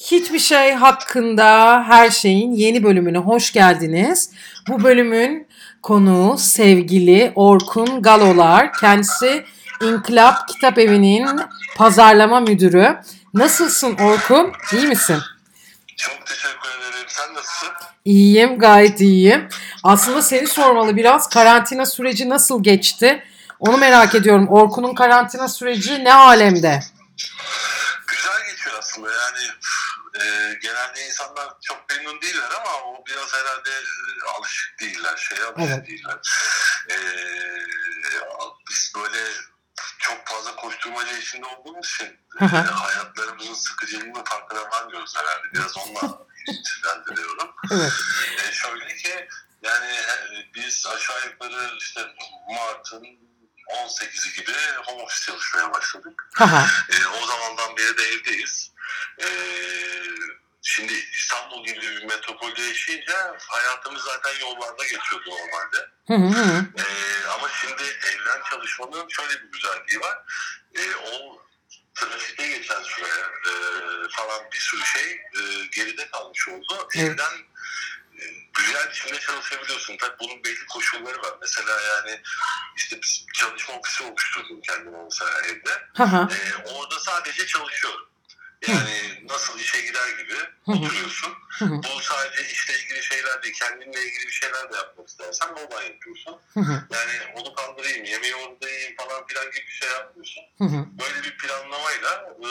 Hiçbir şey hakkında her şeyin yeni bölümüne hoş geldiniz. Bu bölümün konuğu sevgili Orkun Galolar. Kendisi İnkılap Kitap Evi'nin pazarlama müdürü. Nasılsın Orkun? İyi misin? Çok teşekkür ederim. Sen nasılsın? İyiyim, gayet iyiyim. Aslında seni sormalı biraz. Karantina süreci nasıl geçti? Onu merak ediyorum. Orkun'un karantina süreci ne alemde? Aslında. Yani e, genelde insanlar çok memnun değiller ama o biraz herhalde e, alışık değiller. Şeye alışık Evet. değiller. E, biz böyle çok fazla koşturmaca içinde olduğumuz için e, hayatlarımızın sıkıcılığını farkına varmıyoruz herhalde. Biraz onunla ilgilendiriyorum. Evet. E, şöyle ki yani biz aşağı yukarı işte Mart'ın 18'i gibi home office çalışmaya başladık. E, o zamandan beri de evdeyiz. E, şimdi İstanbul gibi bir metropolde yaşayınca hayatımız zaten yollarda geçiyordu normalde. Hı hı hı. E, ama şimdi evden çalışmanın şöyle bir güzelliği var. E, o trafikte geçen süre e, falan bir sürü şey e, geride kalmış oldu. Evet. Evden e, güzel biçimde çalışabiliyorsun. Tabii bunun belli koşulları var. Mesela yani işte çalışma ofisi oluşturdum kendime mesela evde. Haha. E, orada sadece çalışıyorum. Yani nasıl işe gider gibi oturuyorsun. Bu sadece işle ilgili şeyler değil, kendinle ilgili bir şeyler de yapmak istersen oradan yapıyorsun. Yani onu kaldırayım, yemeği orada yiyeyim falan filan gibi bir şey yapmıyorsun. Böyle bir planlamayla e,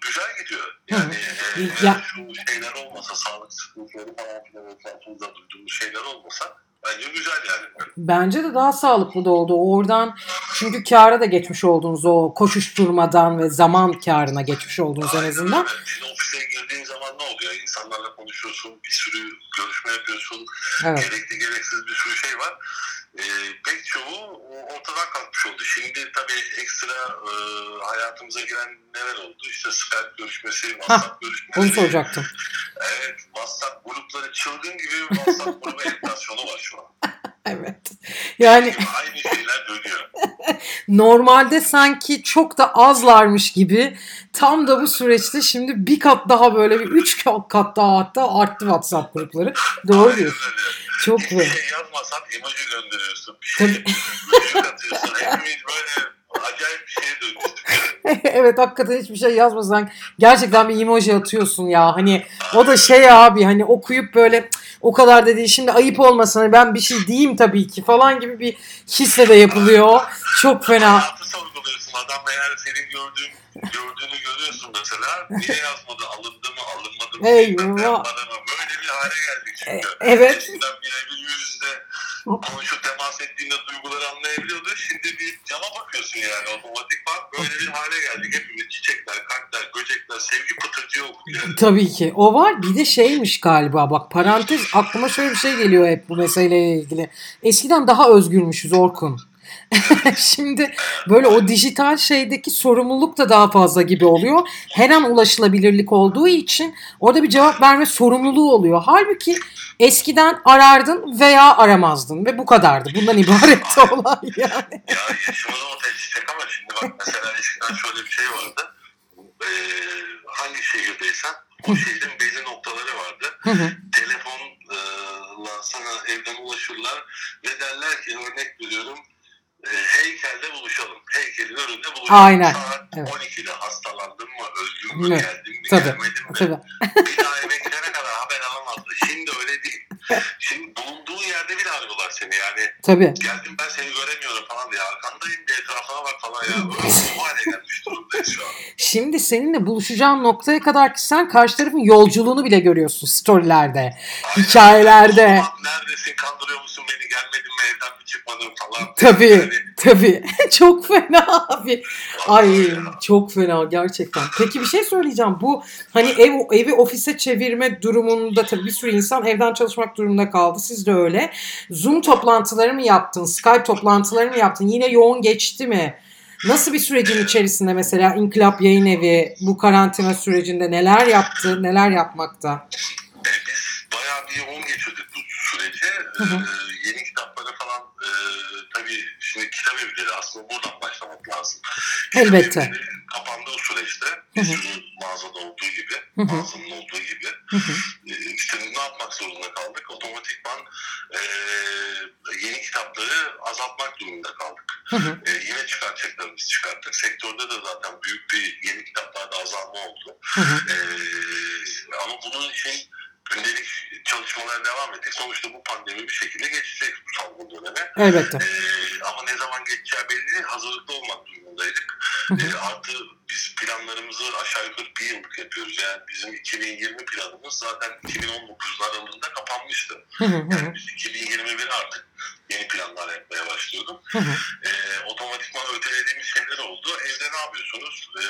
güzel gidiyor. Yani e, Ya- şu şeyler olmasa, sağlık sıkıntıları falan filan etrafımızda duyduğumuz şeyler olmasa bence güzel yani. Bence de daha sağlıklı da oldu. Oradan çünkü kâra da geçmiş oldunuz o koşuşturmadan ve zaman kârına geçmiş oldunuz en azından. Şimdi ofise girdiğin zaman ne oluyor? İnsanlarla konuşuyorsun, bir sürü görüşme yapıyorsun. Evet. Gerekli gereksiz bir sürü şey var. Ee, pek çoğu ortadan kalkmış oldu. Şimdi tabii ekstra e, hayatımıza giren neler oldu? İşte Skype görüşmesi, WhatsApp görüşmeleri. Onu soracaktım. Evet, WhatsApp grupları çılgın gibi WhatsApp grubu enflasyonu var şu an. Evet. Yani Aynı şeyler dönüyor. normalde sanki çok da azlarmış gibi tam da bu süreçte şimdi bir kat daha böyle bir üç kat daha hatta arttı WhatsApp grupları. Doğru diyorsun. Çok güzel. şey yazmasan emoji gönderiyorsun. Bir şey atıyorsun. Hepimiz böyle acayip bir şeye dönüştük. evet hakikaten hiçbir şey yazmasan gerçekten bir emoji atıyorsun ya. Hani o da şey abi hani okuyup böyle "Cık, o kadar da değil şimdi ayıp olmasın hani ben bir şey diyeyim tabii ki falan gibi bir hisle de yapılıyor. Çok fena. Hayatı sorguluyorsun. Adam eğer senin gördüğün, gördüğünü görüyorsun mesela. Niye yazmadı? Alındı mı? Alınmadı mı? Eyvah. Böyle bir hale geldik çünkü. E, evet. Eskiden birebir yüz yüze konuşup temas ettiğinde duyguları anlayabiliyordu. Şimdi bir cama bakıyorsun yani otomatikman. Böyle bir hale geldik. Hepimiz çiçekler, kalpler, böcekler, sevgi pıtırcığı olduk yani. Tabii ki. O var. Bir de şeymiş galiba bak parantez aklıma şöyle bir şey geliyor hep bu meseleyle ilgili. Eskiden daha özgürmüşüz Orkun. Şimdi böyle o dijital şeydeki sorumluluk da daha fazla gibi oluyor. Her an ulaşılabilirlik olduğu için orada bir cevap verme sorumluluğu oluyor. Halbuki eskiden arardın veya aramazdın ve bu kadardı. Bundan ibaretti olay yani. Ya yaşımız ortaya çıkacak ama şimdi bak mesela eskiden şöyle bir şey vardı. Ee, hangi şehirdeysen o şehrin belli noktaları vardı. Hı hı. Telefonla sana evden ulaşırlar ve derler ki örnek veriyorum heykelde buluşalım. Heykelin önünde buluşalım. Aynen, Saat evet. 12'de hastalandın mı, öldün mü, Evet, geldin mi, Tabii. gelmedin mi? Tabii. Bir daha eve gidene kadar haber alamazdı. Şimdi öyle değil. Şimdi bulunduğun yerde bile arıyorlar seni yani. Tabii. Geldim ben seni göremiyorum falan diye arkandayım bir etrafına bak falan ya. Bu hale gelmiş durumdayız şu an. Şimdi seninle buluşacağın noktaya kadar ki sen karşı tarafın yolculuğunu bile görüyorsun storylerde, hikayelerde. Aynen. Ulan Neredesin kandırıyor musun beni gelmedin mi evden çıkmadın falan. Tabii, Yani, tabii. çok fena abi. Ay çok fena gerçekten. Peki bir şey söyleyeceğim. Bu hani ev evi ofise çevirme durumunda tabii bir sürü insan evden çalışmak durumunda kaldı. Siz de öyle. Zoom toplantıları mı yaptın? Skype toplantıları mı yaptın? Yine yoğun geçti mi? Nasıl bir sürecin içerisinde mesela İnkılap Yayın Evi bu karantina sürecinde neler yaptı, neler yapmakta? E, biz bayağı bir yoğun geçirdik bu süreci. Hı hı. Aslında buradan başlamak lazım. Elbette. kapandığı süreçte bir sürü mağazada olduğu gibi gibi, Hı hı. bazının olduğu gibi. E, işte ne yapmak zorunda kaldık? Otomatikman e, yeni kitapları azaltmak durumunda kaldık. E, yine çıkartacaklarımızı çıkarttık. Sektörde de zaten büyük bir yeni kitaplarda azalma oldu. E, ama bunun için gündelik çalışmalara devam ettik. Sonuçta bu pandemi bir şekilde geçecek bu salgın dönemi. Elbette. Ee, ama ne zaman geçeceği belli değil. Hazırlıklı olmak durumundaydık. Ee, artı biz planlarımızı aşağı yukarı bir yıllık yapıyoruz. Yani bizim 2020 planımız zaten 2019 aralığında kapanmıştı. Yani biz 2021 artık yeni planlar yapmaya hı. Ee, otomatikman ötelediğimiz şeyler oldu. Evde ne yapıyorsunuz? Ee,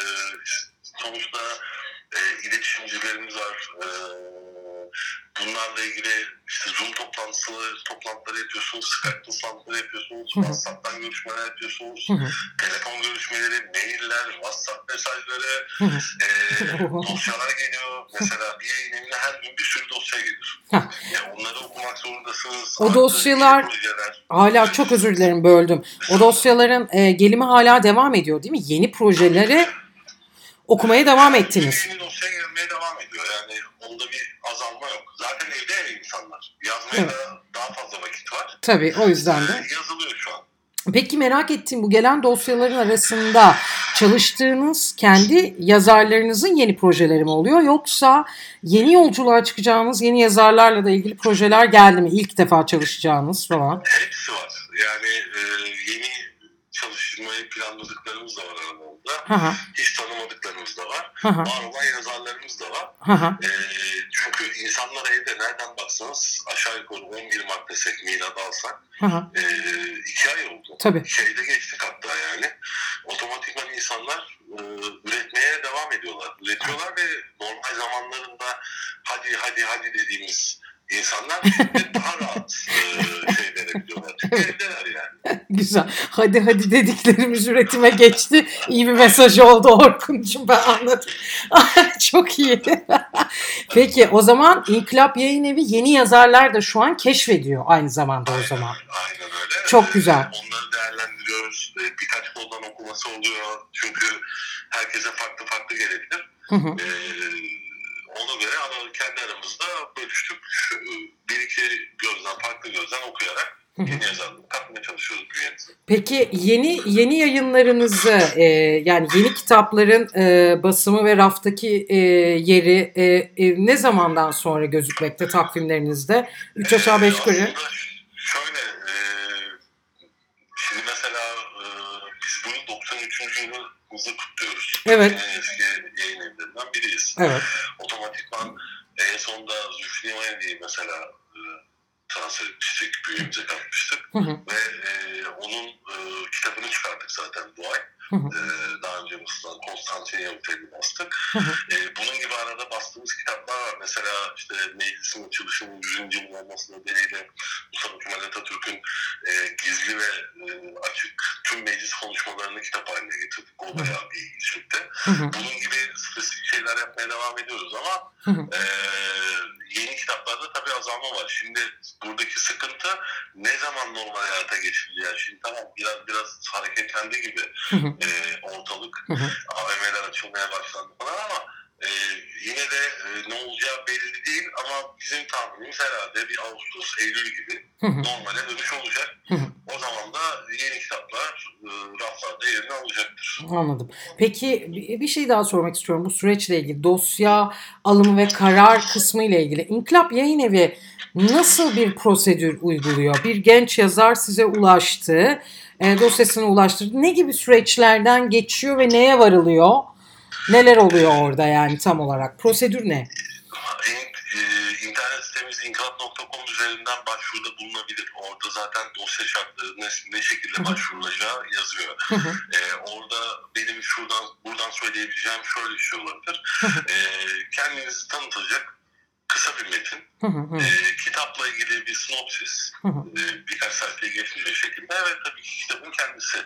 sonuçta e, iletişimcilerimiz var. Ee, bunlarla ilgili işte Zoom toplantısı, toplantıları yapıyorsunuz, Skype toplantıları yapıyorsunuz, Hı hı. WhatsApp'tan görüşmeler yapıyorsunuz, telefon görüşmeleri, mailler, WhatsApp mesajları, e, dosyalar geliyor. Mesela bir yayın evine her gün bir sürü dosya gelir. E, onları okumak zorundasınız. O dosyalar- projeler. Hala çok özür dilerim böldüm. O dosyaların e, gelimi hala devam ediyor değil mi? Yeni projeleri okumaya devam ettiniz. Yeni dosya gelmeye devam ediyor. Yani onda bir azalma yok. Zaten evde ya insanlar. Yazmaya Evet. da daha fazla vakit var. Tabii o yüzden de. Ee, yazılıyor şu an. Peki merak ettiğim bu gelen dosyaların arasında çalıştığınız kendi yazarlarınızın yeni projeleri mi oluyor yoksa yeni yolculuğa çıkacağınız yeni yazarlarla da ilgili projeler geldi mi? İlk defa çalışacağınız falan. Hepsi var. Yani e, yeni çalışmayı planladıklarımız da var aralarında. Hı hı. Hiç tanımadıklarımız da var. Hı. Var olan yazarlarımız da var. E, çünkü insanlar evde nereden baksanız aşağı yukarı 11 Mart desek milad alsak e, iki ay oldu. Tabii. Şeyde geçtik hatta yani. Otomatikman insanlar e, üretmeye devam ediyorlar. Üretiyorlar ve normal zamanlarında hadi hadi hadi dediğimiz insanlar daha rahat e, şey verebiliyorlar. Çünkü evdeler yani. Güzel. Hadi hadi dediklerimiz üretime geçti. İyi bir mesaj oldu Orkun'cum ben anladım. Çok iyi. Peki o zaman İnkılap Yayın Evi yeni yazarlar da şu an keşfediyor aynı zamanda o zaman. Aynen öyle. Çok güzel. E, Onları değerlendiriyoruz. E, birkaç koldan okuması oluyor. Çünkü herkese farklı farklı gelebilir. Hı hı. Ee, ona göre kendi aramızda bölüştük. Şu, bir iki gözden, farklı gözden okuyarak. Yeni yazarlığı katmaya çalışıyoruz bünyemize. Peki yeni yeni yayınlarınızı e, yani yeni kitapların e, basımı ve raftaki e, yeri e, e, ne zamandan sonra gözükmekte takvimlerinizde? 3 aşağı 5 yukarı. Aslında şöyle, e, şimdi mesela e, biz bunun 93. yılımızı kutluyoruz. Evet. En eski yayın evlerinden biriyiz. Evet. Otomatikman en sonunda Zülfü Livaneli'yi mesela e, transfer etmiştik, bünyemize katmıştık. Hı hı. Ve e, onun e, kitabını çıkarttık zaten bu ay. Hı hı. E, daha önce basılan Konstantin Yavuteli'ni bastık. Hı hı. E, bunun gibi arada bastığımız kitaplar var. Mesela işte meclisin açılışının 100. yıl olması nedeniyle Mustafa Kemal Atatürk'ün e, gizli ve e, açık tüm meclis konuşmalarını kitap haline getirdik. O bayağı bir ilgi çekti. Bunun gibi spesifik şeyler yapmaya devam ediyoruz ama Hı hı. ee, yeni kitaplarda tabii azalma var. Şimdi buradaki sıkıntı ne zaman normal hayata geçildi? Yani şimdi tamam biraz biraz hareketlendi gibi e, ortalık. AVM'ler açılmaya başlandı falan ama e, yine de e, ne olacağı belli değil ama bizim tahminimiz herhalde bir Ağustos, Eylül gibi normale dönüş olacak. O zaman da yeni kitaplar e, raflarda yerini alacaktır. Anladım. Peki bir şey daha sormak istiyorum bu süreçle ilgili. Dosya alımı ve karar kısmı ile ilgili. İnkılap Yayın Evi nasıl bir prosedür uyguluyor? Bir genç yazar size ulaştı, e, dosyasını ulaştırdı. Ne gibi süreçlerden geçiyor ve neye varılıyor? Neler oluyor orada yani tam olarak? Prosedür ne? inkılap.com üzerinden başvuruda bulunabilir. Orada zaten dosya şartları ne, ne şekilde başvurulacağı yazıyor. Hı hı. E, orada benim şuradan buradan söyleyebileceğim şöyle bir şey olabilir. E, kendinizi tanıtacak kısa bir metin, Hı hı hı. e, kitapla ilgili bir sinopsis, Hı hı. e, birkaç sayfayı geçmeyecek şekilde ve tabii ki kitabın kendisi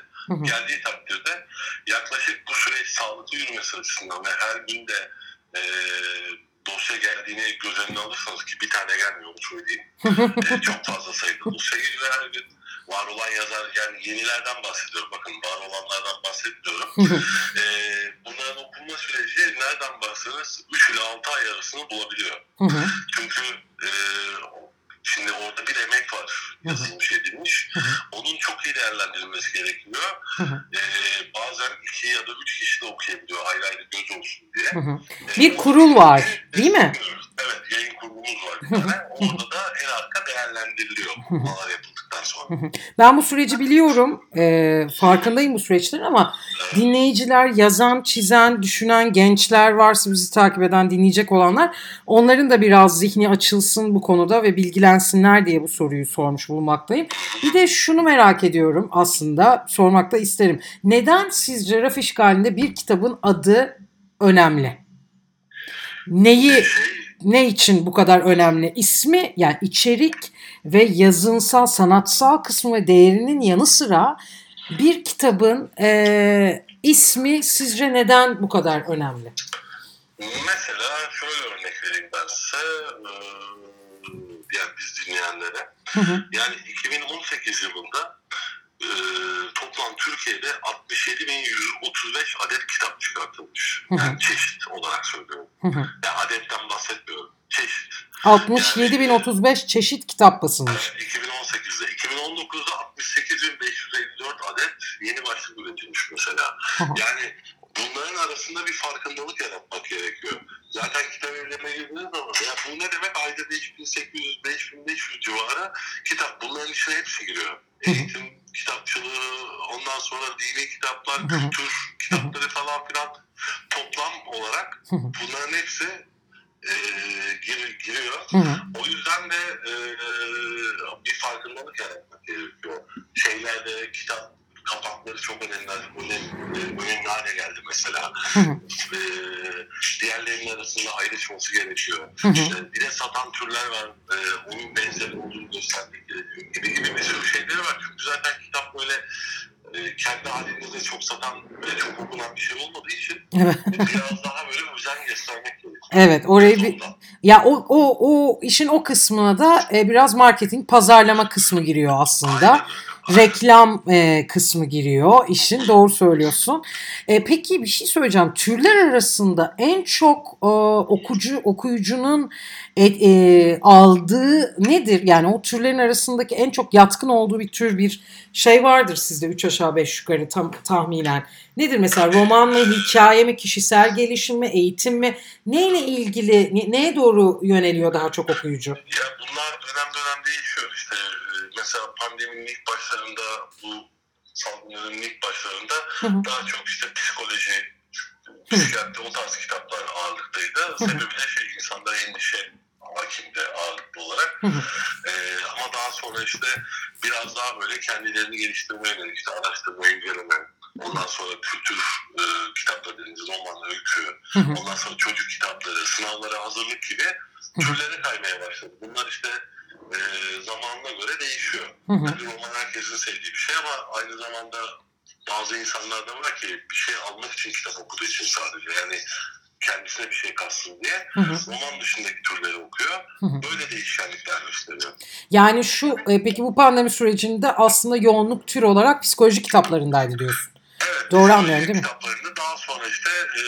geldiği takdirde yaklaşık bu süreç sağlıklı yürümesi açısından ve her gün de e, dosya geldiğini göz önüne alırsanız ki bir tane gelmiyor onu söyleyeyim. E, çok fazla sayıda dosya geliyor her gün. Var olan yazar yani yenilerden bahsediyorum bakın var olanlardan bahsetmiyorum. E, bunların yapılma süreci nereden baksanız 3 ile 6 ay arasını bulabiliyor. Çünkü e, şimdi orada bir emek var yazılmış edilmiş. Hı hı. Onun çok iyi değerlendirilmesi gerekiyor. Hı hı. E, bazen 2 ya da 3 kişi de okuyabiliyor ayrı ayrı göz olsun diye. Hı hı. E, Bir kurul var, değil mi? Evet yayın kurulumuz var. Orada da en arka değerlendiriliyor bunlar yapıldıktan sonra. Ben bu süreci biliyorum. Ee, farkındayım bu süreçlerin ama dinleyiciler, yazan, çizen, düşünen gençler varsa bizi takip eden, dinleyecek olanlar onların da biraz zihni açılsın bu konuda ve bilgilensinler diye bu soruyu sormuş bulunmaktayım. Bir de şunu merak ediyorum aslında sormak da isterim. Neden sizce raf işgalinde bir kitabın adı önemli? Neyi Şey, ne için bu kadar önemli? İsmi yani içerik ve yazınsal, sanatsal kısmı ve değerinin yanı sıra bir kitabın eee, ismi sizce neden bu kadar önemli? Mesela şöyle örnek vereyim ben size. Yani biz dinleyenlere. Hı hı, Yani 2018 yılında e, toplam Türkiye'de 67.135 adet kitap çıkartılmış. Hı hı. Yani çeşit olarak söylüyorum. hı hı. Yani adetten bahsetmiyorum. Çeşit. 67.035 çeşit kitap basılmış. Evet, 2018'de. 2019'da 68.554 adet yeni başlık üretilmiş mesela. Hı hı. Yani bunların arasında bir farkındalık yaratmak gerekiyor. Zaten kitap evlerine girdiğiniz zaman ya bu ne demek ayda 5800-5500 civarı kitap. Bunların içine hepsi giriyor. Eğitim kitapçılığı, ondan sonra dini kitaplar, Hı hı. kültür kitapları falan filan toplam olarak bunların hepsi e, gir, giriyor. O yüzden de e, bir farkındalık yaratmak gerekiyor. Şeylerde kitap kapakları çok önemli, önemli, önemli hale geldi mesela. hı hı, E, diğerlerinin arasında ayrışması gerekiyor. hı hı. İşte bir de satan türler var, e, onun benzeri olduğunu göstermek gerekiyor gibi gibi bir sürü şeyleri var. Çünkü zaten kitap böyle e, kendi halinde de çok satan ve çok okunan bir şey olmadığı için Evet. biraz daha böyle özen göstermek gerekiyor. Evet, orayı bir ya o o o işin o kısmına da e, biraz marketing, pazarlama kısmı giriyor aslında. Aynen. Reklam e, kısmı giriyor işin doğru söylüyorsun. E, peki bir şey söyleyeceğim. Türler arasında en çok e, okucu okuyucunun e, e, aldığı nedir? Yani o türlerin arasındaki en çok yatkın olduğu bir tür bir şey vardır sizde 3 aşağı 5 yukarı tam tahminen. Nedir mesela roman mı, hikaye mi, kişisel gelişim mi, eğitim mi? Neyle ilgili, ne- neye doğru yöneliyor daha çok okuyucu? Ya bunlar dönem dönem değişiyor. Mesela pandeminin ilk başlarında bu salgınların ilk başlarında Hı hı. daha çok işte psikoloji, psikiyatri o tarz kitaplar ağırlıktaydı. Sebebi de şey insanda endişe hakimde ağırlıklı olarak. Hı hı. E, ama daha sonra işte biraz daha böyle kendilerini geliştirmeye yönelik işte araştırma, inceleme, ondan sonra kültür e, kitapları dediğimiz roman, öykü, Hı hı. ondan sonra çocuk kitapları, sınavlara hazırlık gibi türlere kaymaya başladı. Bunlar işte e, zamanına göre değişiyor. Hı hı. Tabii roman herkesin sevdiği bir şey ama aynı zamanda bazı insanlar da var ki bir şey almak için kitap okuduğu için sadece yani kendisine bir şey katsın diye Hı hı. roman dışındaki türleri okuyor. Hı hı. Böyle değişkenlikler gösteriyor. Yani şu e, peki bu pandemi sürecinde aslında yoğunluk tür olarak psikoloji kitaplarındaydı diyorsun. Evet. Doğru anlıyorum, değil mi? Kitaplarını daha sonra işte e,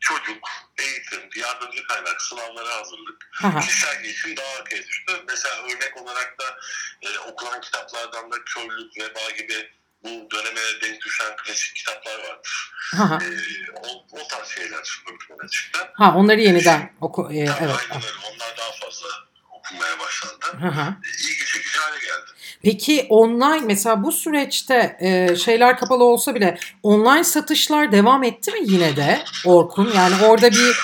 çocuk, eğitim, yardımcı kaynak, sınavlara hazırlık, kişisel gelişim daha arkaya düştü. Mesela örnek olarak da e, okunan kitaplardan da körlük, veba gibi bu döneme denk düşen klasik kitaplar vardır. Hı. E, o, o tarz şeyler ön çıktı. Ha onları yeniden oku e, evet. aynen öyle. Onlar daha fazla okunmaya başlandı. Hı. E, İlgi çekici hale geldi. Peki online mesela bu süreçte e, şeyler kapalı olsa bile online satışlar devam etti mi yine de Orkun? Yani orada bir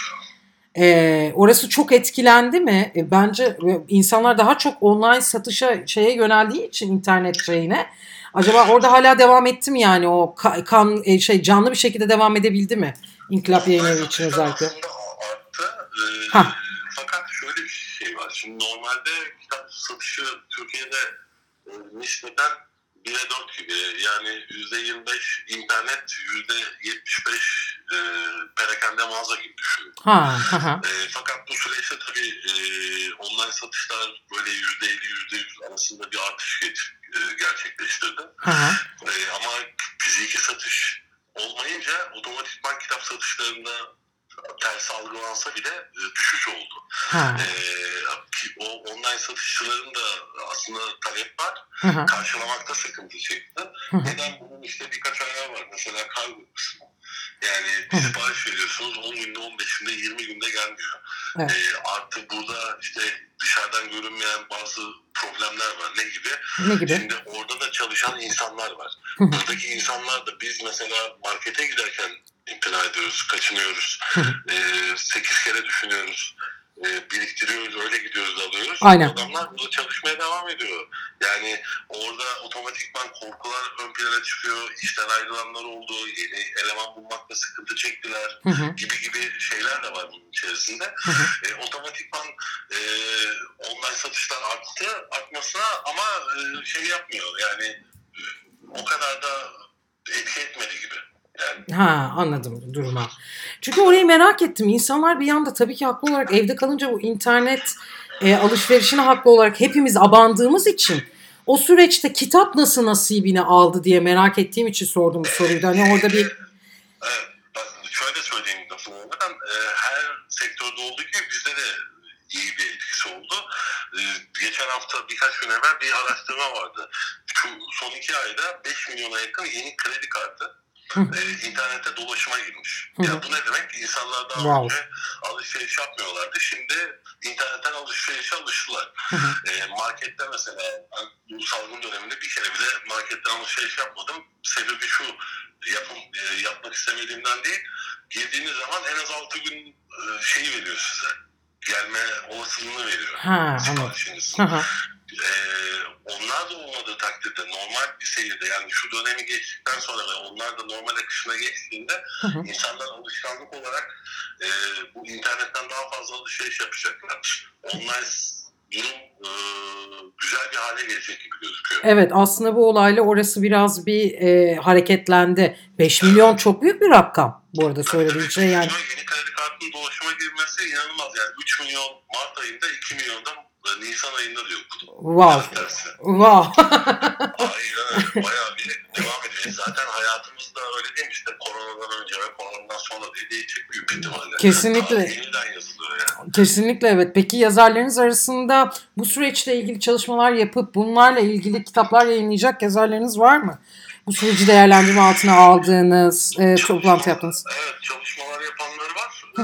e, orası çok etkilendi mi? E, bence e, insanlar daha çok online satışa şeye yöneldiği için internet şeyine. Acaba orada hala devam etti mi yani o ka- kan e, şey canlı bir şekilde devam edebildi mi? İnkılap yayın evi için özellikle. Arttı. Ee, fakat şöyle bir şey var. Şimdi normalde kitap satışı Türkiye'de nispeten 1'e 4 gibi. Yani %25 internet, %75 e, perakende mağaza gibi düşünün. Ha, ha, ha. E, fakat bu süreçte tabii e, online satışlar böyle %50 %100 arasında bir artış e, gerçekleştirdi. ha, ha. E, ama fiziki satış olmayınca otomatikman kitap satışlarında ters algılansa bile e, düşüş oldu. Ha. Ee, o online satışçıların da aslında talep var. Hı hı. Karşılamakta sıkıntı çıktı. Hı hı. Neden bunun işte birkaç ayağı var. Mesela kargo kısmı. Yani bir sipariş veriyorsunuz 10 günde 15 günde 20 günde gelmiyor. Evet. Ee, artı burada işte dışarıdan görünmeyen bazı problemler var. Ne gibi? Ne gibi? Şimdi orada da çalışan insanlar var. Hı hı. Buradaki insanlar da biz mesela markete giderken imtina ediyoruz, kaçınıyoruz. Hı. Ee, sekiz kere düşünüyoruz. Ee, biriktiriyoruz, öyle gidiyoruz, alıyoruz. Aynen. Adamlar burada çalışmaya devam ediyor. Yani orada otomatikman korkular ön plana çıkıyor. İşten ayrılanlar oldu. Yeni eleman bulmakta sıkıntı çektiler Hı hı. gibi gibi şeyler de var bunun içerisinde. Hı hı. E, otomatikman e, online satışlar arttı, artmasına ama e, şey yapmıyor yani e, o kadar da etki etmedi gibi. Ha anladım duruma. Çünkü orayı merak ettim. İnsanlar bir yanda tabii ki haklı olarak evde kalınca bu internet e, alışverişine haklı olarak hepimiz abandığımız için o süreçte kitap nasıl nasibini aldı diye merak ettiğim için sordum bu soruyu. Hani orada bir Evet, şöyle söyleyeyim lafını olmadan e, her sektörde olduğu gibi bizde de iyi bir etkisi oldu. E, geçen hafta birkaç gün evvel bir araştırma vardı. Şu son iki ayda 5 milyona yakın yeni kredi kartı. E, internette dolaşıma girmiş. Hı hı. Ya bu ne demek? İnsanlar daha Wow. önce alışveriş yapmıyorlardı. Şimdi internetten alışverişe alıştılar. E, markette mesela bu salgın döneminde bir kere bile marketten alışveriş yapmadım. Sebebi şu yapım, e, yapmak istemediğimden değil. Girdiğiniz zaman en az 6 gün e, şeyi veriyor size. Gelme olasılığını veriyor. ha anladım. Siparişiniz. Onlar da olmadığı takdirde normal bir seyirde yani şu dönemi geçtikten sonra ve onlar da normal akışına geçtiğinde Hı hı. insanlar alışkanlık olarak e, bu internetten daha fazla alışveriş yapacaklar. Online durum e, güzel bir hale gelecek gibi gözüküyor. Evet aslında bu olayla orası biraz bir e, hareketlendi. 5 milyon çok büyük bir rakam. Bu arada söylediğin şey yani. Yeni kredi kartının dolaşıma girmesi inanılmaz. Yani 3 milyon Mart ayında 2 milyon da e, Nisan ayında diyor okudum. Wow. Wow. Aynen öyle. Bayağı bir devam ediyor. Zaten hayatımızda öyle değil mi? İşte koronadan önce ve koronadan sonra diye değişecek büyük ihtimalle. Kesinlikle. Tarih Yeniden yazılıyor yani. Kesinlikle evet. Peki yazarlarınız arasında bu süreçle ilgili çalışmalar yapıp bunlarla ilgili kitaplar yayınlayacak yazarlarınız var mı? Bu süreci değerlendirme altına aldığınız, e, toplantı yaptığınız. Evet çalışmalar yapanları var. Ee,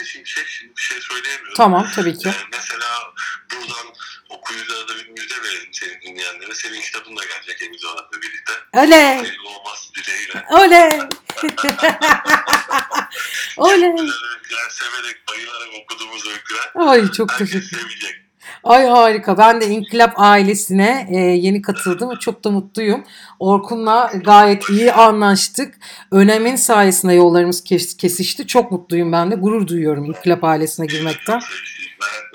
ulaşmadığı için bir şey, şimdi bir şey söyleyemiyorum. Tamam tabii ki. Ee, mesela buradan okuyuculara da bir müjde verelim senin dinleyenlere. Senin kitabın da gelecek Emiz Hanım'la birlikte. Oley! Hayırlı olması dileğiyle. Oley! Güzel öyküler, severek, bayılarak okuduğumuz öyküler. Ay çok Herkes teşekkür sevecek. Ay harika. Ben de İnkılap ailesine e, yeni katıldım. Çok da mutluyum. Orkun'la gayet iyi anlaştık. Önemin sayesinde yollarımız kes kesişti. Çok mutluyum ben de. Gurur duyuyorum İnkılap ailesine girmekten. Ben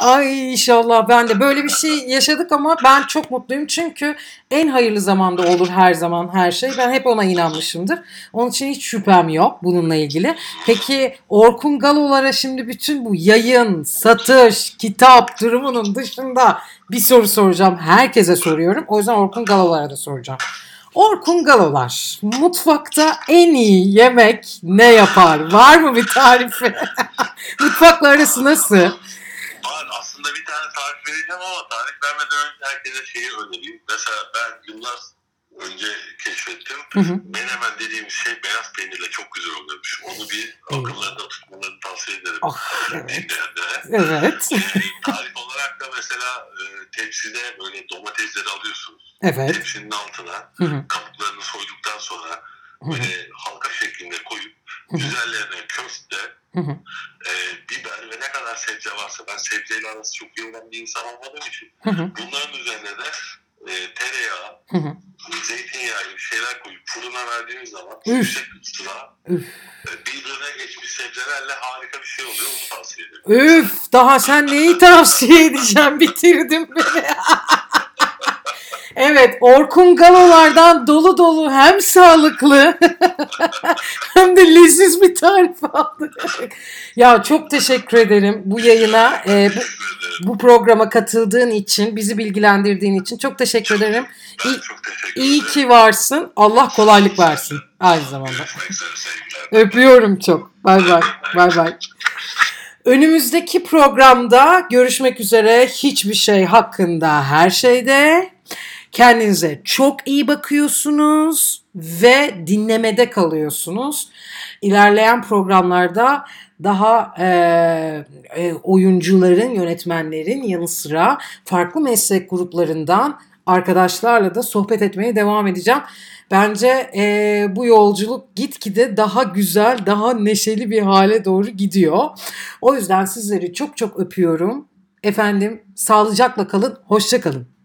Ay inşallah ben de böyle bir şey yaşadık ama ben çok mutluyum çünkü en hayırlı zamanda olur her zaman her şey. Ben hep ona inanmışımdır. Onun için hiç şüphem yok bununla ilgili. Peki Orkun Galolara şimdi bütün bu yayın, satış, kitap durumunun dışında bir soru soracağım. Herkese soruyorum. O yüzden Orkun Galolara da soracağım. Orkun Galolar mutfakta en iyi yemek ne yapar? Var mı bir tarifi? Mutfakla arası nasıl? Tarif vereceğim ama tarif vermeden önce herkese şeyi önereyim. Mesela ben yıllar önce keşfettim. Hı hı. Menemen dediğimiz şey beyaz peynirle çok güzel oluyormuş. Onu bir akıllarında tutmalarını tavsiye ederim. Ah, evet. Evet. Tarif olarak da mesela e, tepside böyle domatesleri alıyorsunuz. Evet. Tepsinin altına Hı hı. kabuklarını soyduktan sonra Böyle halka şeklinde koyup üzerlerine köfte, e, biber ve ne kadar sebze varsa ben sebzeyle arası çok iyi olan bir insan olmadığım için bunların üzerine de e, tereyağı, zeytinyağı gibi şeyler koyup fırına verdiğimiz zaman yüksek ısıda Üf. e, birbirine geçmiş sebzelerle harika bir şey oluyor. Onu tavsiye ederim. Üf daha sen neyi tavsiye edeceğim bitirdin beni. Evet, Orkun Galolardan dolu dolu hem sağlıklı hem de leziz bir tarif aldık. ya çok teşekkür ederim bu yayına, e, bu, bu programa katıldığın için, bizi bilgilendirdiğin için çok teşekkür ederim. Ben İyi, çok teşekkür iyi ki varsın. Allah kolaylık versin aynı zamanda. Öpüyorum çok. Bay bay. Bay bay. Önümüzdeki programda görüşmek üzere. Hiçbir şey hakkında her şeyde. Kendinize çok iyi bakıyorsunuz ve dinlemede kalıyorsunuz. İlerleyen programlarda daha e, oyuncuların, yönetmenlerin yanı sıra farklı meslek gruplarından arkadaşlarla da sohbet etmeye devam edeceğim. Bence e, bu yolculuk gitgide daha güzel, daha neşeli bir hale doğru gidiyor. O yüzden sizleri çok çok öpüyorum. Efendim sağlıcakla kalın, hoşça kalın.